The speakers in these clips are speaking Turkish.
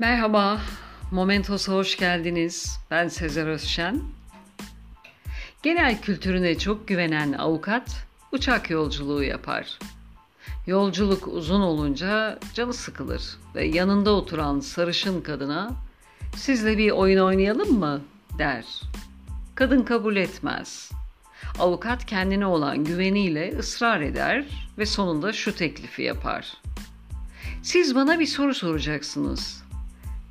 Merhaba, Momentos'a hoş geldiniz. Ben Sezer Özşen. Genel kültürüne çok güvenen avukat uçak yolculuğu yapar. Yolculuk uzun olunca canı sıkılır ve yanında oturan sarışın kadına "Sizle bir oyun oynayalım mı?" der. Kadın kabul etmez. Avukat kendine olan güveniyle ısrar eder ve sonunda şu teklifi yapar. Siz bana bir soru soracaksınız.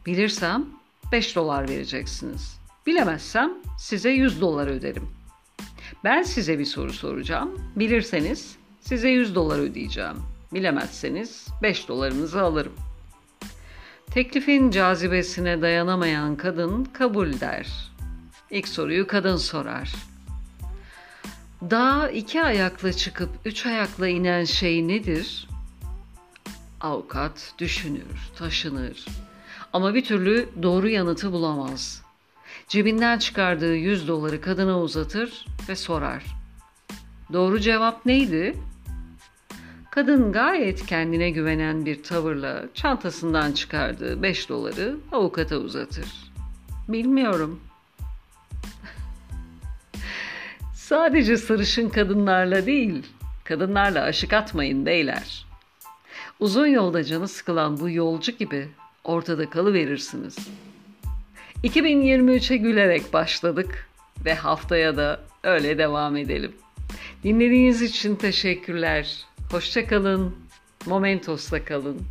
Bilirsem 5 dolar vereceksiniz. Bilemezsem size 100 dolar öderim. Ben size bir soru soracağım. Bilirseniz size 100 dolar ödeyeceğim. Bilemezseniz 5 dolarınızı alırım. Teklifin cazibesine dayanamayan kadın kabul der. İlk soruyu kadın sorar. Dağa iki ayakla çıkıp üç ayakla inen şey nedir? Avukat düşünür, taşınır. Ama bir türlü doğru yanıtı bulamaz. Cebinden çıkardığı 100 doları kadına uzatır ve sorar. Doğru cevap neydi? Kadın gayet kendine güvenen bir tavırla çantasından çıkardığı 5 doları avukata uzatır. Bilmiyorum. Sadece sarışın kadınlarla değil, kadınlarla aşık atmayın beyler. Uzun yolda canı sıkılan bu yolcu gibi ortada kalıverirsiniz. 2023'e gülerek başladık ve haftaya da öyle devam edelim. Dinlediğiniz için teşekkürler. Hoşça kalın. Momentos'ta kalın.